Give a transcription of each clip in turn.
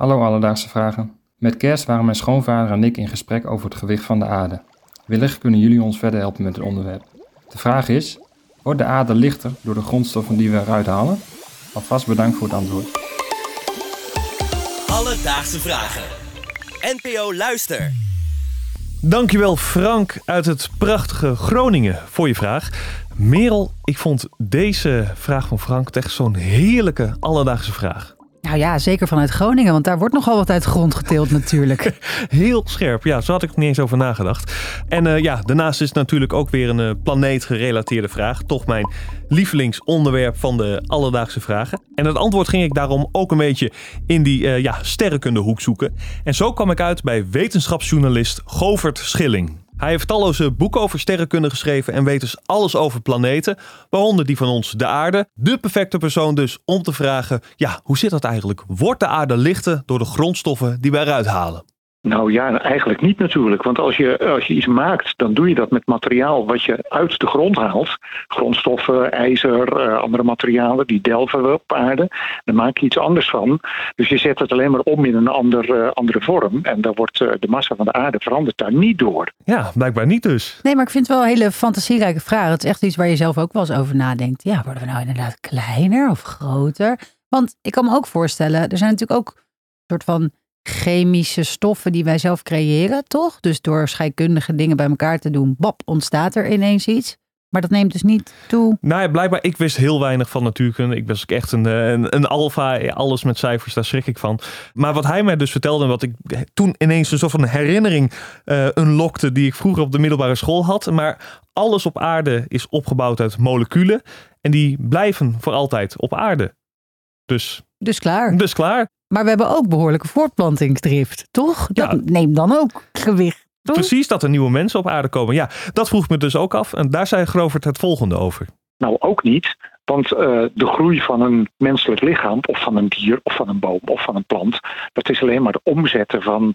Hallo Alledaagse Vragen. Met kerst waren mijn schoonvader en ik in gesprek over het gewicht van de aarde. Wellicht kunnen jullie ons verder helpen met het onderwerp. De vraag is, wordt de aarde lichter door de grondstoffen die we eruit halen? Alvast bedankt voor het antwoord. Alledaagse Vragen. NPO Luister. Dankjewel Frank uit het prachtige Groningen voor je vraag. Merel, ik vond deze vraag van Frank echt zo'n heerlijke alledaagse vraag. Nou ja, zeker vanuit Groningen, want daar wordt nogal wat uit grond geteeld natuurlijk. Heel scherp, ja, zo had ik er niet eens over nagedacht. En eh, ja, daarnaast is natuurlijk ook weer een uh, planeetgerelateerde vraag. Toch mijn lievelingsonderwerp van de alledaagse vragen. En het antwoord ging ik daarom ook een beetje in die uh, ja, sterrenkundehoek zoeken. En zo kwam ik uit bij wetenschapsjournalist Govert Schilling. Hij heeft talloze boeken over sterrenkunde geschreven en weet dus alles over planeten, waaronder die van ons, de aarde. De perfecte persoon dus om te vragen, ja, hoe zit dat eigenlijk? Wordt de aarde lichter door de grondstoffen die we eruit halen? Nou ja, eigenlijk niet natuurlijk. Want als je, als je iets maakt, dan doe je dat met materiaal wat je uit de grond haalt. Grondstoffen, ijzer, uh, andere materialen, die delven we op aarde. Dan maak je iets anders van. Dus je zet het alleen maar om in een ander, uh, andere vorm. En dan wordt uh, de massa van de aarde veranderd daar niet door. Ja, blijkbaar niet dus. Nee, maar ik vind het wel een hele fantasierijke vraag. Het is echt iets waar je zelf ook wel eens over nadenkt. Ja, worden we nou inderdaad kleiner of groter? Want ik kan me ook voorstellen, er zijn natuurlijk ook een soort van chemische stoffen die wij zelf creëren, toch? Dus door scheikundige dingen bij elkaar te doen, bap, ontstaat er ineens iets. Maar dat neemt dus niet toe. Nou ja, blijkbaar, ik wist heel weinig van natuurkunde. Ik was ook echt een, een, een alfa, alles met cijfers, daar schrik ik van. Maar wat hij mij dus vertelde en wat ik toen ineens een soort van herinnering uh, unlockte die ik vroeger op de middelbare school had. Maar alles op aarde is opgebouwd uit moleculen en die blijven voor altijd op aarde. Dus, dus klaar. Dus klaar. Maar we hebben ook behoorlijke voortplantingsdrift, toch? Dat ja. neemt dan ook gewicht. Toch? Precies, dat er nieuwe mensen op aarde komen. Ja, dat vroeg me dus ook af. En daar zei Grovert het volgende over. Nou, ook niet. Want uh, de groei van een menselijk lichaam, of van een dier, of van een boom, of van een plant, dat is alleen maar de omzetten van,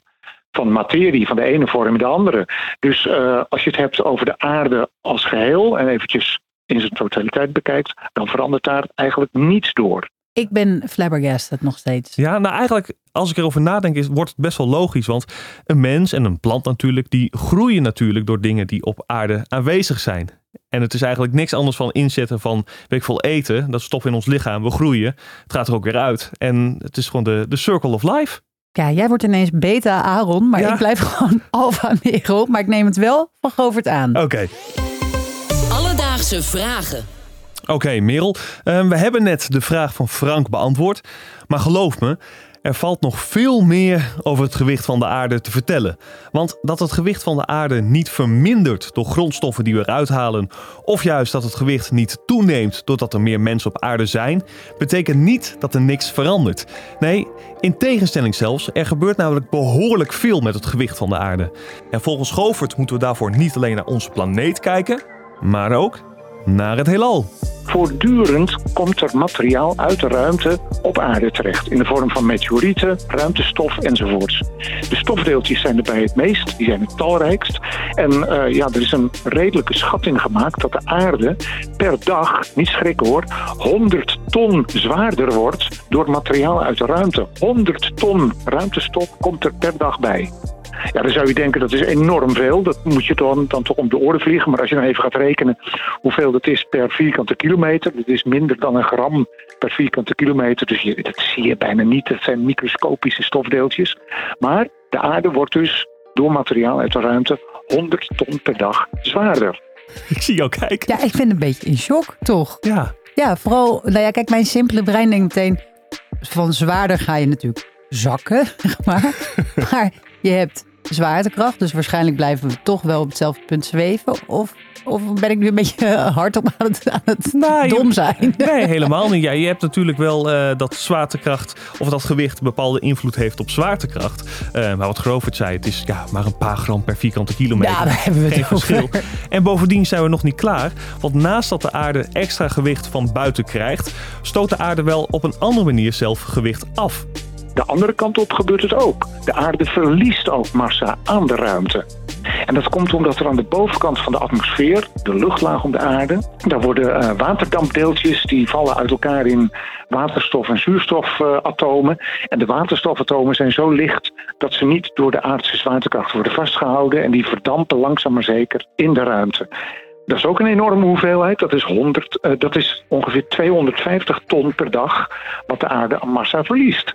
van materie, van de ene vorm in de andere. Dus uh, als je het hebt over de aarde als geheel en eventjes in zijn totaliteit bekijkt, dan verandert daar eigenlijk niets door. Ik ben flabbergasted nog steeds. Ja, nou eigenlijk, als ik erover nadenk, is, wordt het best wel logisch. Want een mens en een plant natuurlijk, die groeien natuurlijk door dingen die op aarde aanwezig zijn. En het is eigenlijk niks anders van inzetten van, weet ik veel, eten. Dat stof in ons lichaam, we groeien. Het gaat er ook weer uit. En het is gewoon de, de circle of life. Ja, jij wordt ineens beta Aaron, maar ja. ik blijf gewoon alpha Merel. Maar ik neem het wel van Govert aan. Oké. Okay. Alledaagse vragen. Oké, okay, Merel. Uh, we hebben net de vraag van Frank beantwoord. Maar geloof me, er valt nog veel meer over het gewicht van de aarde te vertellen. Want dat het gewicht van de aarde niet vermindert door grondstoffen die we eruit halen, of juist dat het gewicht niet toeneemt doordat er meer mensen op aarde zijn, betekent niet dat er niks verandert. Nee, in tegenstelling zelfs, er gebeurt namelijk behoorlijk veel met het gewicht van de aarde. En volgens Govert moeten we daarvoor niet alleen naar onze planeet kijken, maar ook naar het heelal. Voortdurend komt er materiaal uit de ruimte op aarde terecht. In de vorm van meteorieten, ruimtestof enzovoorts. De stofdeeltjes zijn erbij het meest, die zijn het talrijkst. En uh, ja, er is een redelijke schatting gemaakt dat de aarde per dag, niet schrikken hoor, 100 ton zwaarder wordt door materiaal uit de ruimte. 100 ton ruimtestof komt er per dag bij. Ja, dan zou je denken dat is enorm veel. Dat moet je dan, dan toch om de oren vliegen. Maar als je dan even gaat rekenen hoeveel dat is per vierkante kilometer. Dat is minder dan een gram per vierkante kilometer. Dus je, dat zie je bijna niet. Dat zijn microscopische stofdeeltjes. Maar de aarde wordt dus door materiaal uit de ruimte 100 ton per dag zwaarder. Ik zie jou kijken. Ja, ik ben een beetje in shock, toch? Ja. Ja, vooral, nou ja, kijk, mijn simpele brein denkt meteen, van zwaarder ga je natuurlijk zakken, zeg maar. maar je hebt zwaartekracht, dus waarschijnlijk blijven we toch wel op hetzelfde punt zweven. Of, of ben ik nu een beetje hard op aan het, aan het nou, dom zijn? Nee, helemaal niet. Ja, je hebt natuurlijk wel uh, dat zwaartekracht of dat gewicht bepaalde invloed heeft op zwaartekracht. Uh, maar wat Grovert zei, het is ja, maar een paar gram per vierkante kilometer. Ja, daar hebben we het Geen verschil. En bovendien zijn we nog niet klaar. Want naast dat de aarde extra gewicht van buiten krijgt, stoot de aarde wel op een andere manier zelf gewicht af. De andere kant op gebeurt het ook. De aarde verliest ook massa aan de ruimte. En dat komt omdat er aan de bovenkant van de atmosfeer, de luchtlaag om de aarde, daar worden uh, waterdampdeeltjes die vallen uit elkaar in waterstof- en zuurstofatomen. en de waterstofatomen zijn zo licht dat ze niet door de aardse zwaartekracht worden vastgehouden en die verdampen langzaam maar zeker in de ruimte. Dat is ook een enorme hoeveelheid. Dat is, 100, uh, dat is ongeveer 250 ton per dag wat de aarde aan massa verliest.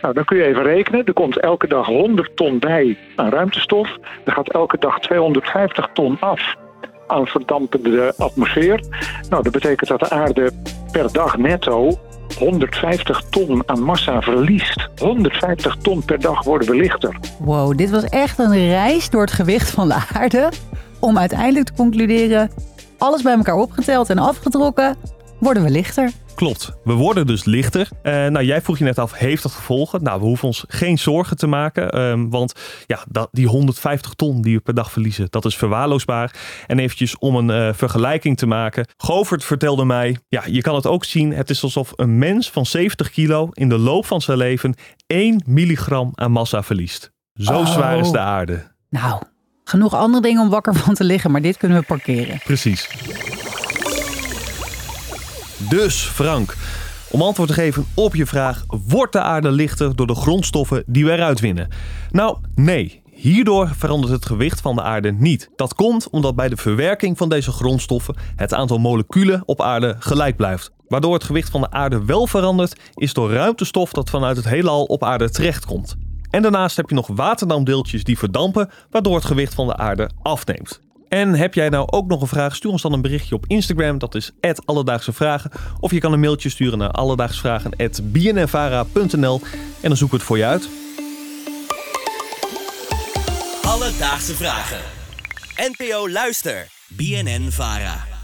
Nou, dan kun je even rekenen. Er komt elke dag 100 ton bij aan ruimtestof. Er gaat elke dag 250 ton af aan verdampende atmosfeer. Nou, dat betekent dat de aarde per dag netto 150 ton aan massa verliest. 150 ton per dag worden we lichter. Wow, dit was echt een reis door het gewicht van de aarde. Om uiteindelijk te concluderen, alles bij elkaar opgeteld en afgetrokken, worden we lichter. Klopt, we worden dus lichter. Uh, nou, jij vroeg je net af, heeft dat gevolgen? Nou, we hoeven ons geen zorgen te maken, um, want ja, dat, die 150 ton die we per dag verliezen, dat is verwaarloosbaar. En eventjes om een uh, vergelijking te maken. Govert vertelde mij, ja, je kan het ook zien, het is alsof een mens van 70 kilo in de loop van zijn leven 1 milligram aan massa verliest. Zo oh. zwaar is de aarde. Nou, genoeg andere dingen om wakker van te liggen, maar dit kunnen we parkeren. Precies. Dus Frank, om antwoord te geven op je vraag: wordt de aarde lichter door de grondstoffen die we eruit winnen? Nou, nee. Hierdoor verandert het gewicht van de aarde niet. Dat komt omdat bij de verwerking van deze grondstoffen het aantal moleculen op aarde gelijk blijft. Waardoor het gewicht van de aarde wel verandert, is door ruimtestof dat vanuit het heelal op aarde terechtkomt. En daarnaast heb je nog waterdamdeeltjes die verdampen, waardoor het gewicht van de aarde afneemt. En heb jij nou ook nog een vraag? Stuur ons dan een berichtje op Instagram. Dat is Alledaagse Vragen. Of je kan een mailtje sturen naar alledaagsvragen.bnnvara.nl en dan zoeken we het voor je uit. Alledaagse Vragen. NPO Luister. BNN Vara.